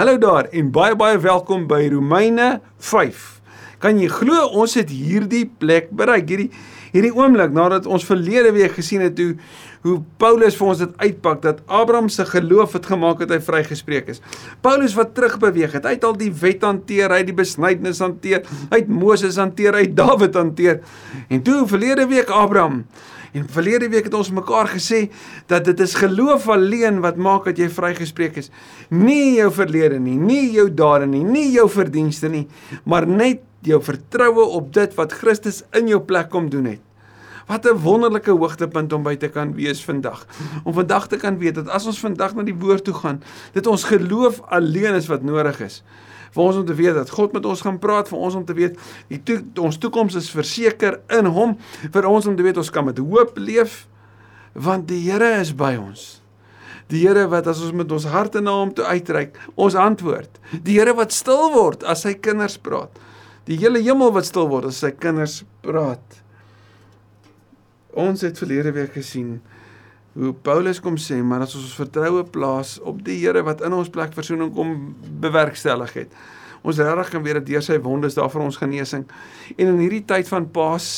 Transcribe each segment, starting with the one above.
Hallo daar en baie baie welkom by Romeine 5. Kan jy glo ons het hierdie plek bereik, hierdie hierdie oomblik nadat ons verlede week gesien het hoe hoe Paulus vir ons dit uitpak dat Abraham se geloof het gemaak het hy vrygespreek is. Paulus wat terugbeweeg het, hy het al die wet hanteer, hy het die besnydenis hanteer, hy het Moses hanteer, hy het Dawid hanteer. En toe verlede week Abraham En verlede week het ons mekaar gesê dat dit is geloof alleen wat maak dat jy vrygespreek is. Nie jou verlede nie, nie jou dade nie, nie jou verdienste nie, maar net jou vertroue op dit wat Christus in jou plek kom doen het. Wat 'n wonderlike hoogtepunt om by te kan wees vandag. Om vandag te kan weet dat as ons vandag na die woord toe gaan, dit ons geloof alleen is wat nodig is vir ons om te weet dat God met ons gaan praat, vir ons om te weet die to ons toekoms is verseker in hom, vir ons om te weet ons kan met hoop leef want die Here is by ons. Die Here wat as ons met ons harte na hom toe uitreik, ons antwoord. Die Here wat stil word as sy kinders praat. Die hele hemel wat stil word as sy kinders praat. Ons het verlede week gesien hoe Paulus kom sê, maar as ons ons vertroue plaas op die Here wat in ons plek verzoening kom bewerkstellig het. Ons regtig kan weet dat deur sy wondes daar vir ons genesing. En in hierdie tyd van Paas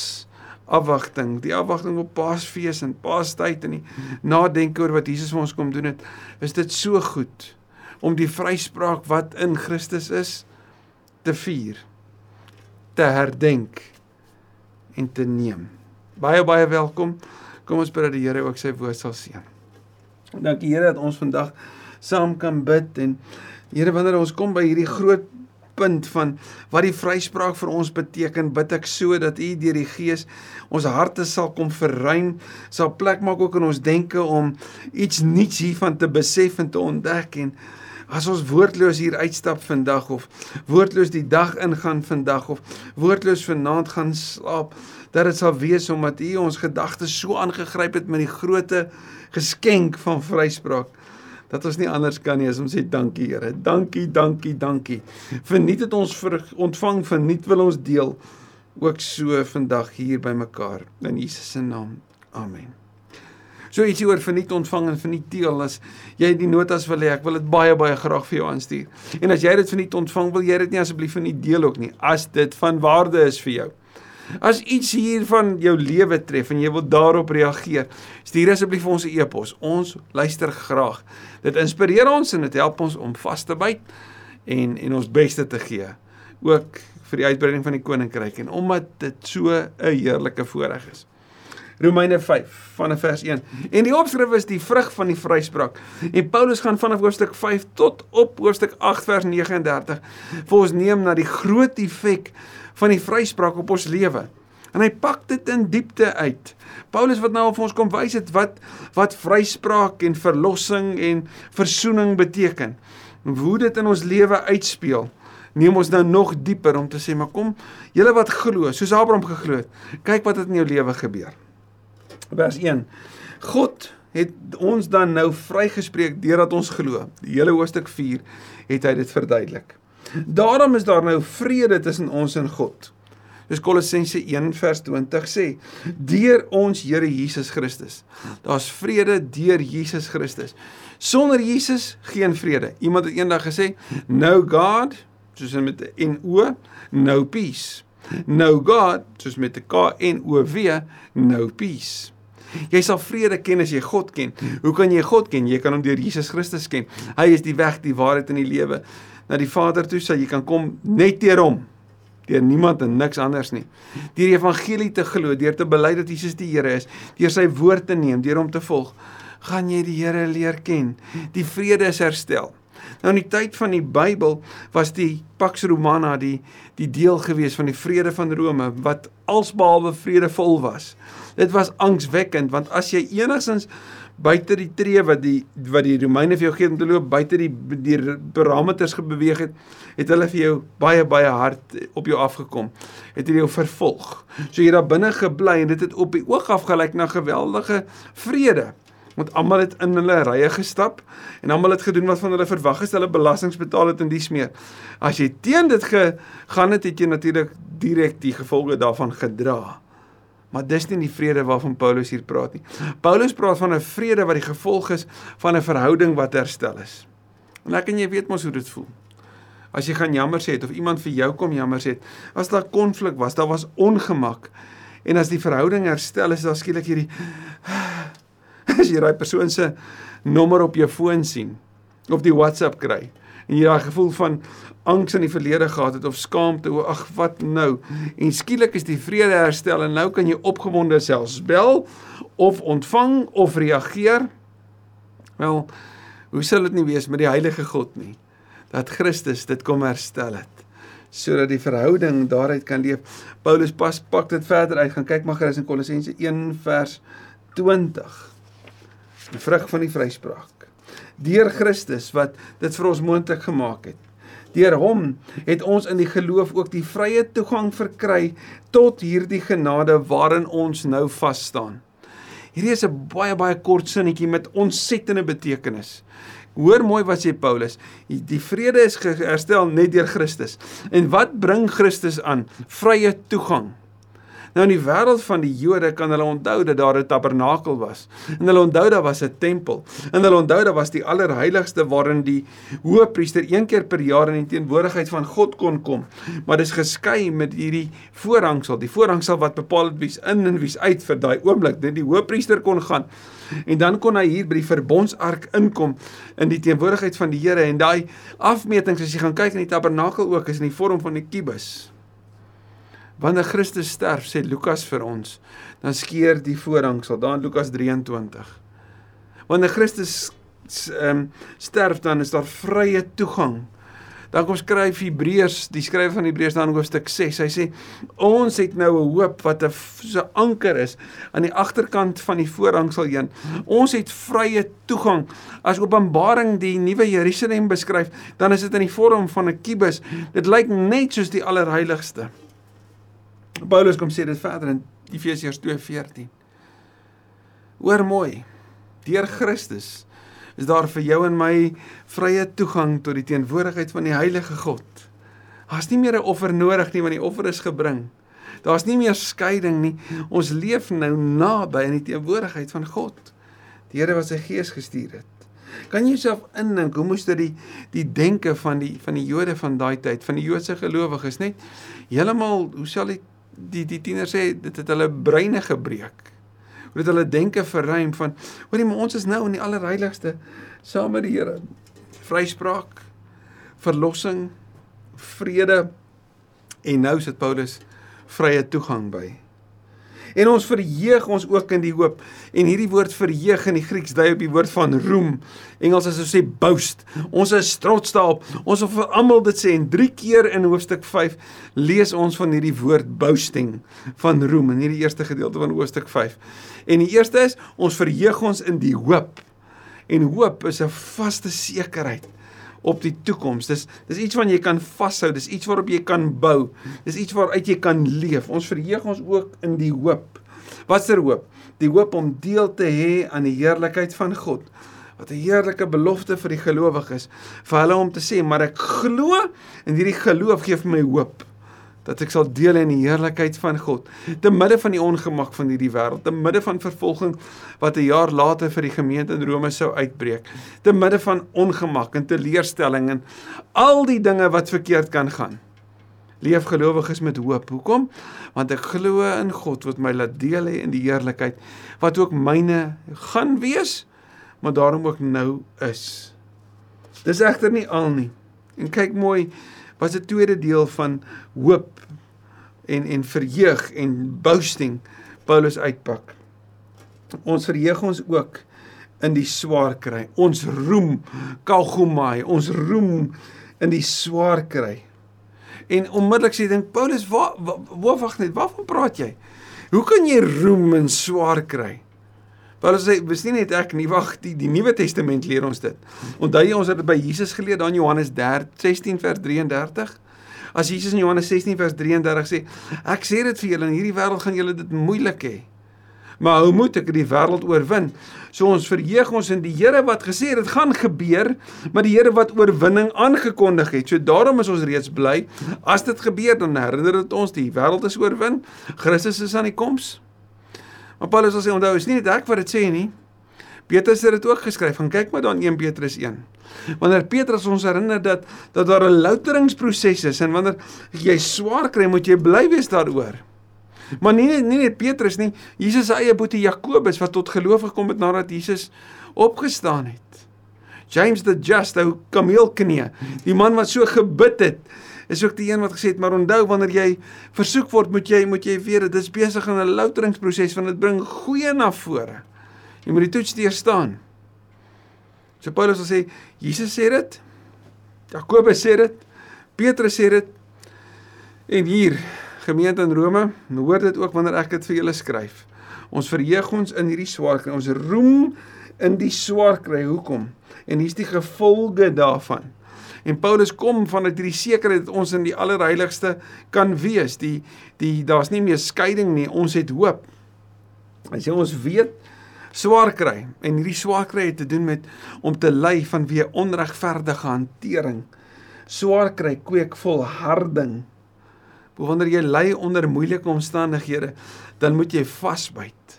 afwagting, die afwagting op Paasfees en Paastyd en die nadenke oor wat Jesus vir ons kom doen het, is dit so goed om die vryspraak wat in Christus is te vier, te herdenk en te neem. Baie baie welkom. Kom ons bid dat die Here ook sy woord sal seën. Dankie Here dat ons vandag saam kan bid en Here wanneer ons kom by hierdie groot punt van wat die vryspraak vir ons beteken, bid ek so dat U deur die Gees ons harte sal kom verruim, sal plek maak ook in ons denke om iets nuuts hiervan te besef en te ontdek en as ons woordloos hier uitstap vandag of woordloos die dag ingaan vandag of woordloos vanaand gaan slaap dat dit sal wees omdat U ons gedagtes so aangegryp het met die groote geskenk van vryspraak dat ons nie anders kan nie as om sê dankie Here. Dankie, dankie, dankie. Verniet het ons vir ontvang, verniet wil ons deel ook so vandag hier by mekaar in Jesus se naam. Amen. So ietsie oor verniet ontvang en verniet deel as jy die notas wil hê, ek wil dit baie baie graag vir jou aanstuur. En as jy dit verniet ontvang, wil jy dit nie asseblief verniet deel ook nie as dit van waarde is vir jou. As iets hier van jou lewe tref en jy wil daarop reageer, stuur asseblief vir ons 'n e-pos. Ons luister graag. Dit inspireer ons en dit help ons om vas te byt en en ons beste te gee. Ook vir die uitbreiding van die koninkryk en omdat dit so 'n heerlike voorreg is. Romeine 5 vanaf vers 1. En die opskrif is die vrug van die vryspraak. En Paulus gaan vanaf hoofstuk 5 tot op hoofstuk 8 vers 39 vir ons neem na die groot effek van die vryspraak op ons lewe. En hy pak dit in diepte uit. Paulus wat nou vir ons kom wys het wat wat vryspraak en verlossing en verzoening beteken. Hoe dit in ons lewe uitspeel. Neem ons nou nog dieper om te sê, maar kom, julle wat glo, soos Abraham geglo het, kyk wat het in jou lewe gebeur. Vers 1. God het ons dan nou vrygespreek deurdat ons glo. Die hele hoofstuk 4 het hy dit verduidelik. Daarom is daar nou vrede tussen ons en God. Dis Kolossense 1 vers 20 sê: Deur ons Here Jesus Christus. Daar's vrede deur Jesus Christus. Sonder Jesus geen vrede. Iemand het eendag gesê: No God, soos met 'n O, no peace. No God, soos met 'n K N O W, no peace. Jy sal vrede ken as jy God ken. Hoe kan jy God ken? Jy kan hom deur Jesus Christus ken. Hy is die weg, die waarheid en die lewe na die Vader toe sê jy kan kom net deur hom deur niemand en niks anders nie. Deur die evangelie te glo, deur te bely dat Jesus die Here is, deur sy woord te neem, deur hom te volg, gaan jy die Here leer ken. Die vrede is herstel. Nou in die tyd van die Bybel was die Pax Romana die die deel gewees van die vrede van Rome wat alsbehalwe vredevol was. Dit was angswekkend want as jy enigsins buite die tree wat die wat die Romeine vir jou gee om te loop buite die die parameters gebeweeg het, het hulle vir jou baie baie hard op jou afgekom. Het hulle jou vervolg. So jy daar binne gebly en dit het op die oog af gelyk na geweldige vrede. Want almal het in hulle rye gestap en almal het gedoen wat van hulle verwag is, hulle belastings betaal het en dies meer. As jy teen dit gegaan het, het jy natuurlik direk die gevolge daarvan gedra. Maar dis nie die vrede waarvan Paulus hier praat nie. Paulus praat van 'n vrede wat die gevolg is van 'n verhouding wat herstel is. En ek en jy weet mos hoe dit voel. As jy gaan jammer sê het of iemand vir jou kom jammer sê het, as daar konflik was, daar was ongemak. En as die verhouding herstel is, daar skielik hierdie as jy daai persoon se nommer op jou foon sien of die WhatsApp kry en jy daai gevoel van angs in die verlede gehad het of skaamte, o ag wat nou? En skielik is die vrede herstel en nou kan jy opgewonde selfs bel of ontvang of reageer. Wel, hoe sal dit nie wees met die heilige God nie? Dat Christus dit kom herstel het sodat die verhouding daaruit kan leef. Paulus pas pak dit verder uit. Gaan kyk maar gerus in Kolossense 1 vers 20. Die vrug van die vryspraak. Deur Christus wat dit vir ons moontlik gemaak het. Deur hom het ons in die geloof ook die vrye toegang verkry tot hierdie genade waarin ons nou vas staan. Hierdie is 'n baie baie kort sinnetjie met ontsettende betekenis. Hoor mooi wat sê Paulus. Die vrede is herstel net deur Christus. En wat bring Christus aan? Vrye toegang. Nou in die wêreld van die Jode kan hulle onthou dat daar 'n tabernakel was. En hulle onthou daar was 'n tempel. En hulle onthou daar was die allerheiligste waarin die hoëpriester een keer per jaar in die teenwoordigheid van God kon kom. Maar dis geskei met hierdie voorhangsel, die voorhangsel wat bepaal het wie's in en wie's uit vir daai oomblik. Net die hoëpriester kon gaan. En dan kon hy hier by die verbondsark inkom in die teenwoordigheid van die Here en daai afmetings as jy gaan kyk in die tabernakel ook is in die vorm van 'n kubus. Wanneer Christus sterf, sê Lukas vir ons, dan skeur die voorhangsel, daar in Lukas 23. Wanneer Christus ehm um, sterf, dan is daar vrye toegang. Dan kom skryf Hebreërs, die skrywer van Hebreërs dan hoofstuk 6. Hy sê ons het nou 'n hoop wat 'n so anker is aan die agterkant van die voorhangsel heen. Ons het vrye toegang. As Openbaring die nuwe Jerusalem beskryf, dan is dit in die vorm van 'n kubus. Dit lyk net soos die allerheiligste. Paulus kom sê dit verder in Efesiërs 2:14. Hoor mooi. Deur Christus is daar vir jou en my vrye toegang tot die teenwoordigheid van die heilige God. Daar's nie meer 'n offer nodig nie want die offer is gebring. Daar's nie meer skeiding nie. Ons leef nou naby in die teenwoordigheid van God. Die Here wat sy gees gestuur het. Kan jy jouself indink hoe moes dit die die denke van die van die Jode van daai tyd, van die Joodse gelowiges net heeltemal, hoe sal ek die die tiener sê dit het hulle breine gebreek. Hoe dit hulle denke verruim van hoorie maar ons is nou in die allerheiligste saam met die Here. Vryspraak, verlossing, vrede en nou sit Paulus vrye toegang by. En ons verheug ons ook in die hoop. En hierdie woord verheug in die Grieks dui op die woord van roem. Engels as ons sê boast. Ons is trots daarop. Ons wil vir almal dit sê en 3 keer in hoofstuk 5 lees ons van hierdie woord boasting van roem in hierdie eerste gedeelte van hoofstuk 5. En die eerste is ons verheug ons in die hoop. En hoop is 'n vaste sekerheid op die toekoms. Dis dis iets wat jy kan vashou, dis iets waarop jy kan bou. Dis iets waaruit jy kan leef. Ons verheug ons ook in die hoop. Watser hoop? Die hoop om deel te hê aan die heerlikheid van God. Wat 'n heerlike belofte vir die gelowiges vir hulle om te sê, maar ek glo en hierdie geloof gee vir my hoop dat ek sal deel in die heerlikheid van God. Te midde van die ongemak van hierdie wêreld te midde van vervolging wat 'n jaar later vir die gemeente in Rome sou uitbreek te midde van ongemak en teleurstelling en al die dinge wat verkeerd kan gaan. Leef gelowiges met hoop. Hoekom? Want ek glo in God wat my laat deel hê in die heerlikheid wat ook myne gaan wees maar daarom ook nou is. Dis egter nie al nie. En kyk mooi was 'n tweede deel van hoop en en verheug en boasting Paulus uitpak. Ons verheug ons ook in die swaar kry. Ons roem kalgomai, ons roem in die swaar kry. En onmiddellik sê dink Paulus, waar waar wag net, waarvan praat jy? Hoe kan jy roem in swaar kry? Paulus sê, "Wes nie net ek nie, wag, die die Nuwe Testament leer ons dit." Onthou jy ons het dit by Jesus geleer dan Johannes 16 vers 33? As Jesus in Johannes 16 vers 33 sê, "Ek sê dit vir julle, in hierdie wêreld gaan julle dit moeilik hê." Maar hoe moet ek die wêreld oorwin? So ons verheug ons in die Here wat gesê het dit gaan gebeur, maar die Here wat oorwinning aangekondig het. So daarom is ons reeds bly. As dit gebeur, dan herinner dit ons die wêreld is oorwin. Christus is aan die koms. Maar Paulus sê onthou, is nie net ek wat dit sê nie. Petrus het dit ook geskryf. Gaan kyk maar dan 1 Petrus 1. Wanneer Petrus ons herinner dat dat daar 'n louteringsproses is en wanneer jy swaar kry, moet jy bly wees daaroor. Maar nie nie net Petrus nie, Jesus se eie boetie Jakobus wat tot geloof gekom het nadat Jesus opgestaan het. James the Just, ou kameelknie, die man wat so gebid het, is ook die een wat gesê het, maar onthou wanneer jy versoek word, moet jy moet jy weet dit is besig in 'n louteringsproses want dit bring goeie na vore. Jy moet die toets deurstaan. So Paulus sê Jesus sê dit. Jakobus sê dit. Petrus sê dit. En hier gemeente in Rome, hoor dit ook wanneer ek dit vir julle skryf. Ons verheug ons in hierdie swaar kry. Ons roem in die swaar kry. Hoekom? En hier's die gevolge daarvan. En Paulus kom vanuit hierdie sekerheid dat ons in die allerheiligste kan wees. Die die daar's nie meer skeiding nie. Ons het hoop. Hy sê ons weet swaar kry en hierdie swaar kry het te doen met om te ly van wie onregverdige hantering. Swaar kry kweek volharding. Wanneer jy ly onder moeilike omstandighede, dan moet jy vasbyt.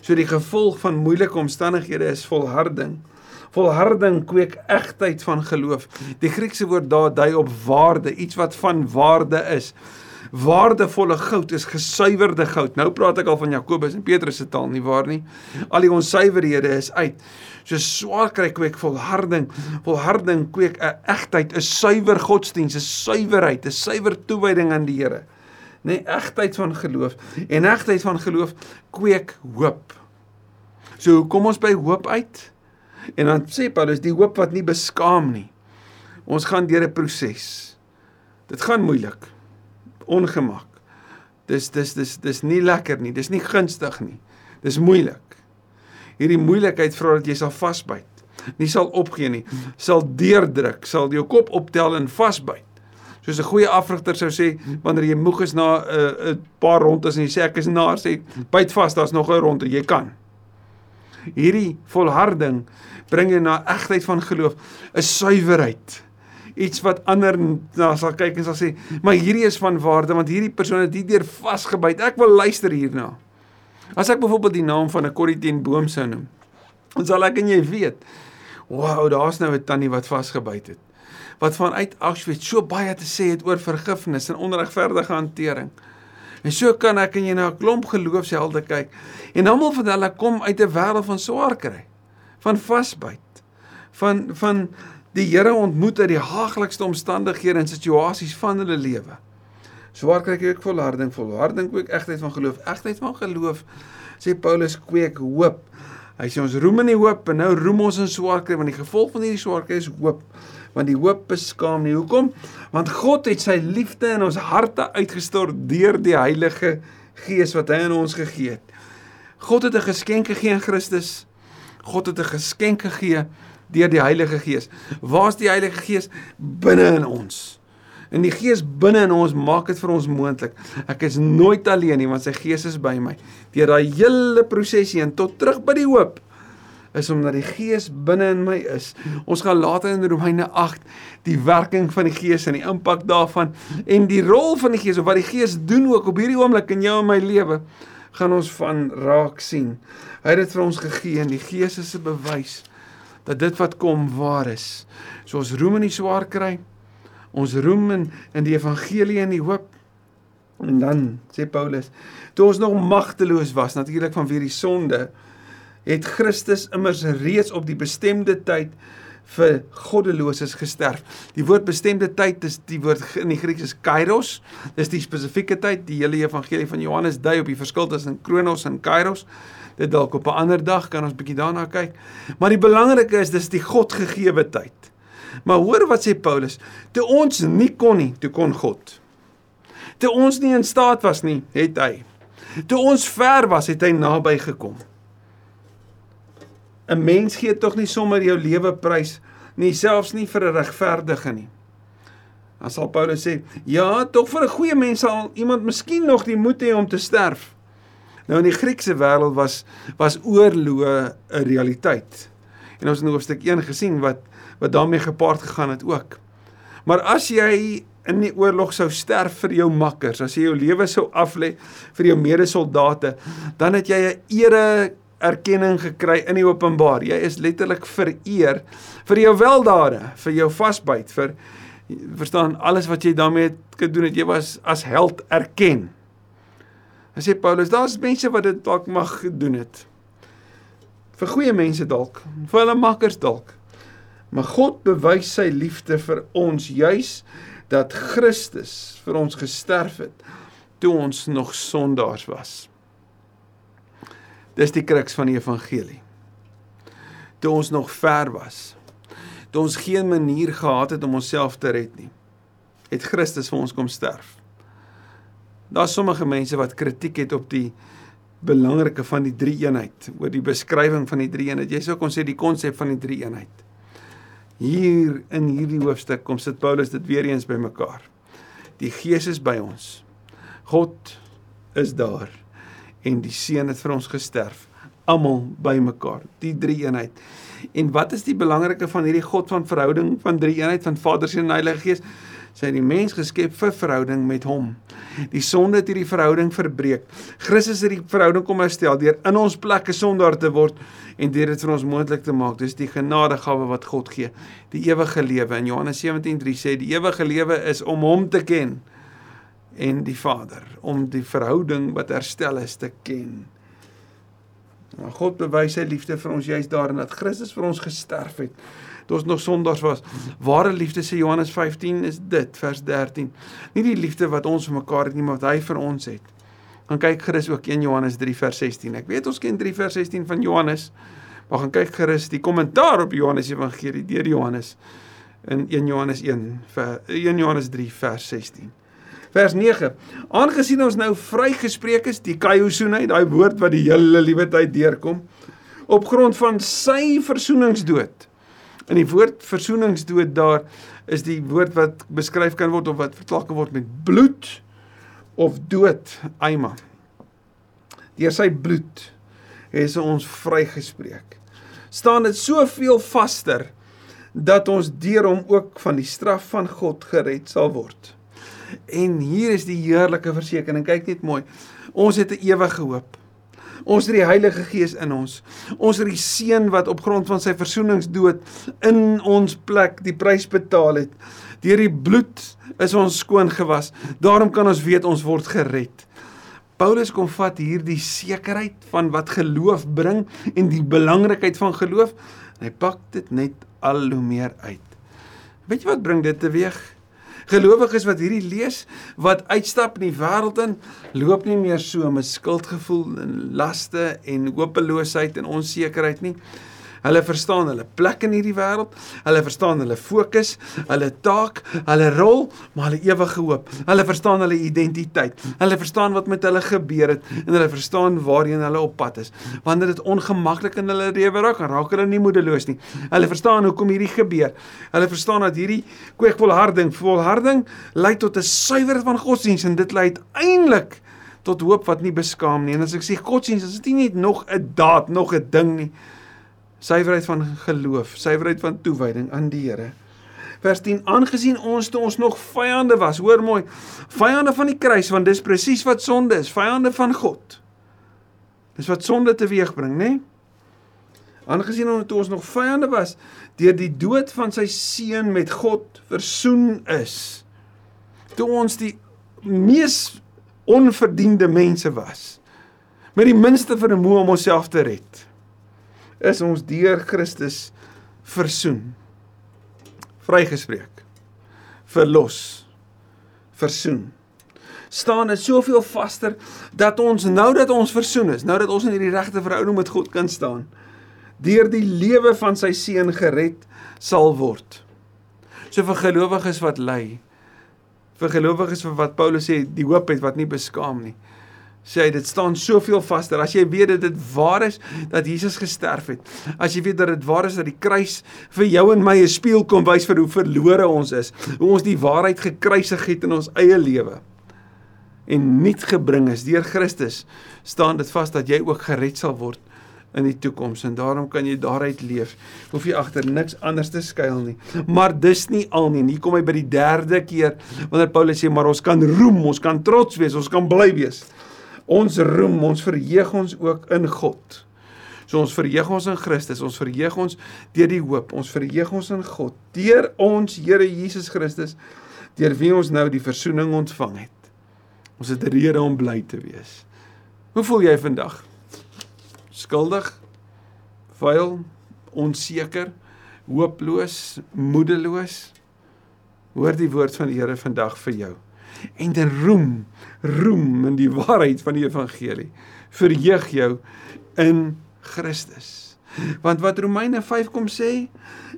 So die gevolg van moeilike omstandighede is volharding. Volharding kweek egtheid van geloof. Die Griekse woord daar dui op waarde, iets wat van waarde is. Waardevolle goud is gesuiwerde goud. Nou praat ek al van Jakobus en Petrus se taal nie waar nie. Al die onsuiverhede is uit. So swaar kry kweek volharding. Volharding kweek 'n egtheid, 'n suiwer godsdiens, 'n suiwerheid, 'n suiwer toewyding aan die Here. Nee, egtheid van geloof. En egtheid van geloof kweek hoop. So hoe kom ons by hoop uit? En dan sê Paulus die hoop wat nie beskaam nie. Ons gaan deur 'n proses. Dit gaan moeilik. Ongemak. Dis dis dis dis nie lekker nie. Dis nie gunstig nie. Dis moeilik. Hierdie moeilikheid vra dat jy sal vasbyt. Nie sal opgee nie. Sal deurdruk, sal jou kop optel en vasbyt. Soos 'n goeie afrigter sou sê wanneer jy moeg is na 'n uh, 'n paar rondes en jy sê ek is na, sê byt vas, daar's nog 'n ronde, jy kan. Hierdie volharding bring jy na egtheid van geloof, 'n suiwerheid. Iets wat ander na sal kyk en sal sê, "Maar hierdie is van waarde want hierdie persoon het hierdeur vasgebyt. Ek wil luister hierna." As ek byvoorbeeld die naam van 'n Corrie ten Boom sou noem, dan sal ek en jy weet, "Wow, daar's nou 'n tannie wat vasgebyt het." Wat vanuit Auschwitz so baie te sê het oor vergifnis en onregverdige hantering. En so kan ek en jy na 'n klomp geloofshelde kyk en almal van hulle kom uit 'n wêreld van swaar kry van vasbyt van van die Here ontmoet uit die haaglikste omstandighede en situasies van hulle lewe. Swaar kry ek volharding, volharding kweek egtheid van geloof, egtheid van geloof sê Paulus kweek hoop. Hy sê ons roem in die hoop en nou roem ons in swaar kry want die gevolg van hierdie swaar kry is hoop. Want die hoop beskaam nie. Hoekom? Want God het sy liefde in ons harte uitgestort deur die Heilige Gees wat hy aan ons gegee het. God het 'n geskenk gegee in Christus God het 'n geskenk gegee deur die Heilige Gees. Waar's die Heilige Gees binne in ons? En die Gees binne in ons maak dit vir ons moontlik. Ek is nooit alleen nie want sy Gees is by my. Deur daai hele prosesie en tot terug by die hoop is omdat die Gees binne in my is. Ons gaan later in Romeine 8 die werking van die Gees en die impak daarvan en die rol van die Gees of wat die Gees doen ook op hierdie oomblik in jou en my lewe gaan ons van raak sien. Hy het dit vir ons gegee en die Gees is 'n bewys dat dit wat kom waar is. So ons roem in die swaar kry. Ons roem in in die evangelie en die hoop. En dan sê Paulus, toe ons nog magteloos was natuurlik vanweer die sonde, het Christus immers reeds op die bestemde tyd vir goddeloses gesterf. Die woord bestemde tyd is die woord in die Grieks is kairos. Dis die spesifieke tyd. Die hele evangelie van Johannes dui op die verskil tussen kronos en kairos dit dalk op 'n ander dag kan ons bietjie daarna kyk. Maar die belangrike is dis die God gegeewe tyd. Maar hoor wat sê Paulus, toe ons nie kon nie, toe kon God. Toe ons nie in staat was nie, het hy. Toe ons ver was, het hy naby gekom. 'n Mens gee tog nie sommer jou lewe prys nie, selfs nie vir 'n regverdige nie. Dan sal Paulus sê, ja, tog vir 'n goeie mens sal iemand miskien nog die moed hê om te sterf. Nou in die Griekse wêreld was was oorloë 'n realiteit. En ons het in hoofstuk 1 gesien wat wat daarmee gepaard gegaan het ook. Maar as jy in die oorlog sou sterf vir jou makkers, as jy jou lewe sou aflê vir jou medesoldate, dan het jy 'n ere erkenning gekry in die openbaar. Jy is letterlik vereer vir jou weldade, vir jou vasbyt, vir verstaan alles wat jy daarmee gedoen het. Jy was as held erken. Hy sê Paulus, daar's mense wat dit dalk mag gedoen het. Vir goeie mense dalk, vir hulle makkers dalk. Maar God bewys sy liefde vir ons juis dat Christus vir ons gesterf het toe ons nog sondaars was. Dis die kruks van die evangelie. Toe ons nog ver was, toe ons geen manier gehad het om onsself te red nie, het Christus vir ons kom sterf. Daar's sommige mense wat kritiek het op die belangrike van die drie eenheid, oor die beskrywing van die drie eenheid. Jy sou kon sê die konsep van die drie eenheid. Hier in hierdie hoofstuk kom sit Paulus dit weer eens bymekaar. Die Gees is by ons. God is daar en die seun het vir ons gesterf. Almal bymekaar die drie eenheid en wat is die belangrike van hierdie God van verhouding van drie eenheid van Vader seun en Heilige Gees? Sy het die mens geskep vir verhouding met hom. Die sonde het hierdie verhouding verbreek. Christus het die verhouding kom herstel deur in ons plek 'n sondaar te word en deur dit vir ons moontlik te maak. Dis die genadegawe wat God gee. Die ewige lewe. In Johannes 17:3 sê die ewige lewe is om hom te ken en die Vader om die verhouding wat herstel is te ken. Nou God bewys sy liefde vir ons juist daarin dat Christus vir ons gesterf het. Toe ons nog sondaars was. Ware liefde sê Johannes 15 is dit vers 13. Nie die liefde wat ons vir mekaar het nie, maar wat hy vir ons het. Gaan kyk gerus ook 1 Johannes 3 vers 16. Ek weet ons ken 3 vers 16 van Johannes. Maar gaan kyk gerus die kommentaar op Johannes Evangelie deur Johannes in 1 Johannes 1 vers 1 Johannes 3 vers 16 vers 9. Aangesien ons nou vrygespreek is, die kaiosune, daai woord wat die hele liewe tyd deurkom, op grond van sy versoeningsdood. In die woord versoeningsdood daar is die woord wat beskryf kan word of wat vertaal kan word met bloed of dood, aima. Deur sy bloed het ons vrygespreek. Staan dit soveel vaster dat ons deur hom ook van die straf van God gered sal word. En hier is die heerlike versekering. Kyk net mooi. Ons het 'n ewige hoop. Ons het die Heilige Gees in ons. Ons het die Seun wat op grond van sy versoeningsdood in ons plek die prys betaal het. Deur die bloed is ons skoon gewas. Daarom kan ons weet ons word gered. Paulus kom vat hierdie sekerheid van wat geloof bring en die belangrikheid van geloof. Hy pak dit net al hoe meer uit. Weet jy wat bring dit teweeg? Gelowiges wat hierdie lees, wat uitstap in die wêreld in, loop nie meer so met skuldgevoel en laste en hopeloosheid en onsekerheid nie. Hulle verstaan hulle plek in hierdie wêreld. Hulle verstaan hulle fokus, hulle taak, hulle rol, maar hulle ewige hoop. Hulle verstaan hulle identiteit. Hulle verstaan wat met hulle gebeur het en hulle verstaan waarheen hulle op pad is. Wanneer dit ongemaklik in hulle lewe raak, raak hulle nie moedeloos nie. Hulle verstaan hoekom hierdie gebeur. Hulle verstaan dat hierdie kweekvolharding, volharding lei tot 'n suiwer van godsdiens en dit lei uiteindelik tot hoop wat nie beskaam nie. En as ek sê godsdiens, is dit nie net nog 'n daad, nog 'n ding nie suiwerheid van geloof, suiwerheid van toewyding aan die Here. Vers 10: Aangesien ons toe ons nog vyande was, hoor mooi, vyande van die kruis, want dis presies wat sonde is, vyande van God. Dis wat sonde teweegbring, né? Nee? Aangesien ons toe ons nog vyande was, deur die dood van sy seun met God versoen is. Toe ons die mees onverdiende mense was, met die minste vermoë om onsself te red is ons deur Christus versoen. Vrygespreek. Verlos. Versoen. Staan dit soveel vaster dat ons nou dat ons versoen is, nou dat ons in hierdie regte verhouding met God kan staan, deur die lewe van sy seun gered sal word. So vir gelowiges wat ly, vir gelowiges vir wat Paulus sê, die hoop het wat nie beskaam nie sê hy dit staan soveel vaster as jy weet dat dit waar is dat Jesus gesterf het as jy weet dat dit waar is dat die kruis vir jou en my 'n spieël kom wys vir hoe verlore ons is hoe ons die waarheid gekruisig het in ons eie lewe en nuut gebring is deur Christus staan dit vas dat jy ook gered sal word in die toekoms en daarom kan jy daaruit leef. Hoef jy agter niks anders te skuil nie. Maar dis nie al nie. Hier kom hy by die derde keer wanneer Paulus sê maar ons kan roem, ons kan trots wees, ons kan bly wees. Ons roem, ons verheug ons ook in God. So ons verheug ons in Christus, ons verheug ons deur die hoop, ons verheug ons in God, deur ons Here Jesus Christus, deur wie ons nou die verzoening ontvang het. Ons het 'n rede om bly te wees. Hoe voel jy vandag? Skuldig? Vuil? Onseker? Hooploos? Moedeloos? Hoor die woord van die Here vandag vir jou. En dan roem, roem in die waarheid van die evangelie. Verheug jou in Christus. Want wat Romeine 5 kom sê,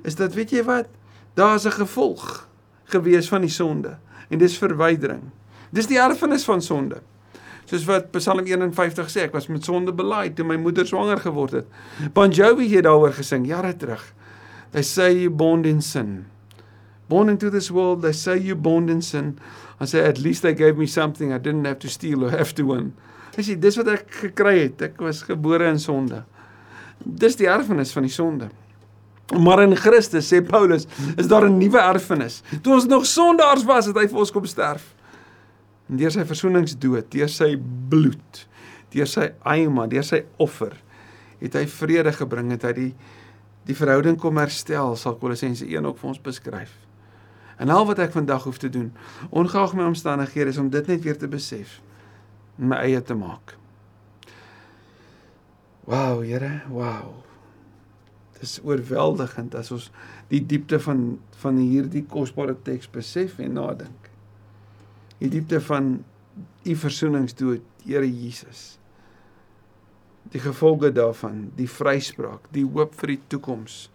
is dat weet jy wat? Daar's 'n gevolg gewees van die sonde en dis verwydering. Dis die erfenis van sonde. Soos wat Psalm 51 sê, ek was met sonde belaaid toe my moeder swanger geword het. Bon Jovi het daaroor gesing jare terug. They say you born in sin. Born into this world, they say you born in sin. I say at least they gave me something I didn't have to steal or have to win. Hy sê dis wat ek gekry het. Ek was gebore in sonde. Dis die erfenis van die sonde. Maar in Christus sê Paulus, is daar 'n nuwe erfenis. Toe ons nog sondaars was, het hy vir ons kom sterf. En deur sy versoeningsdood, deur sy bloed, deur sy eima, deur sy offer, het hy vrede gebring, het hy die die verhouding kom herstel, sal Kolossense 1 ook vir ons beskryf. En al wat ek vandag hoef te doen, ongeag my omstandighede, is om dit net weer te besef my eie te maak. Wow, Here, wow. Dis oorweldigend as ons die diepte van van hierdie kosbare teks besef en nadink. Die diepte van u versoeningsdood, Here Jesus. Die gevolge daarvan, die vryspraak, die hoop vir die toekoms,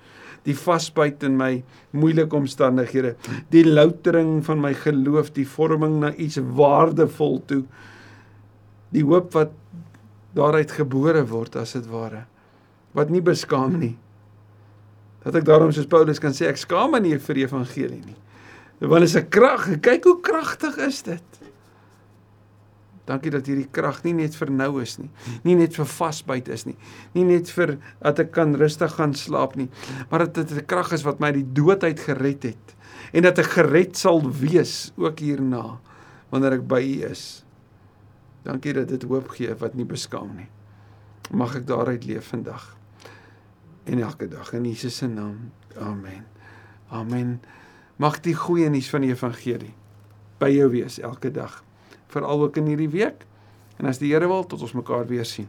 die vasbyt in my moeilike omstandighede, die loutering van my geloof, die vorming na iets waardevol toe die hoop wat daaruit gebore word as dit ware wat nie beskaam nie. Dat ek daarom soos Paulus kan sê ek skaam my nie vir die evangelie nie. Want is 'n krag. Kyk hoe kragtig is dit Dankie dat hierdie krag nie net vir nou is nie, nie net vir vasbyt is nie, nie net vir dat ek kan rustig gaan slaap nie, maar dat dit 'n krag is wat my die dood uit gered het en dat ek gered sal wees ook hierna wanneer ek by U is. Dankie dat dit hoop gee wat nie beskaam nie. Mag ek daaruit leef vandag en elke dag in Jesus se naam. Amen. Amen. Mag die goeie nuus van die evangelie by jou wees elke dag, veral ook in hierdie week. En as die Here wil, tot ons mekaar weer sien.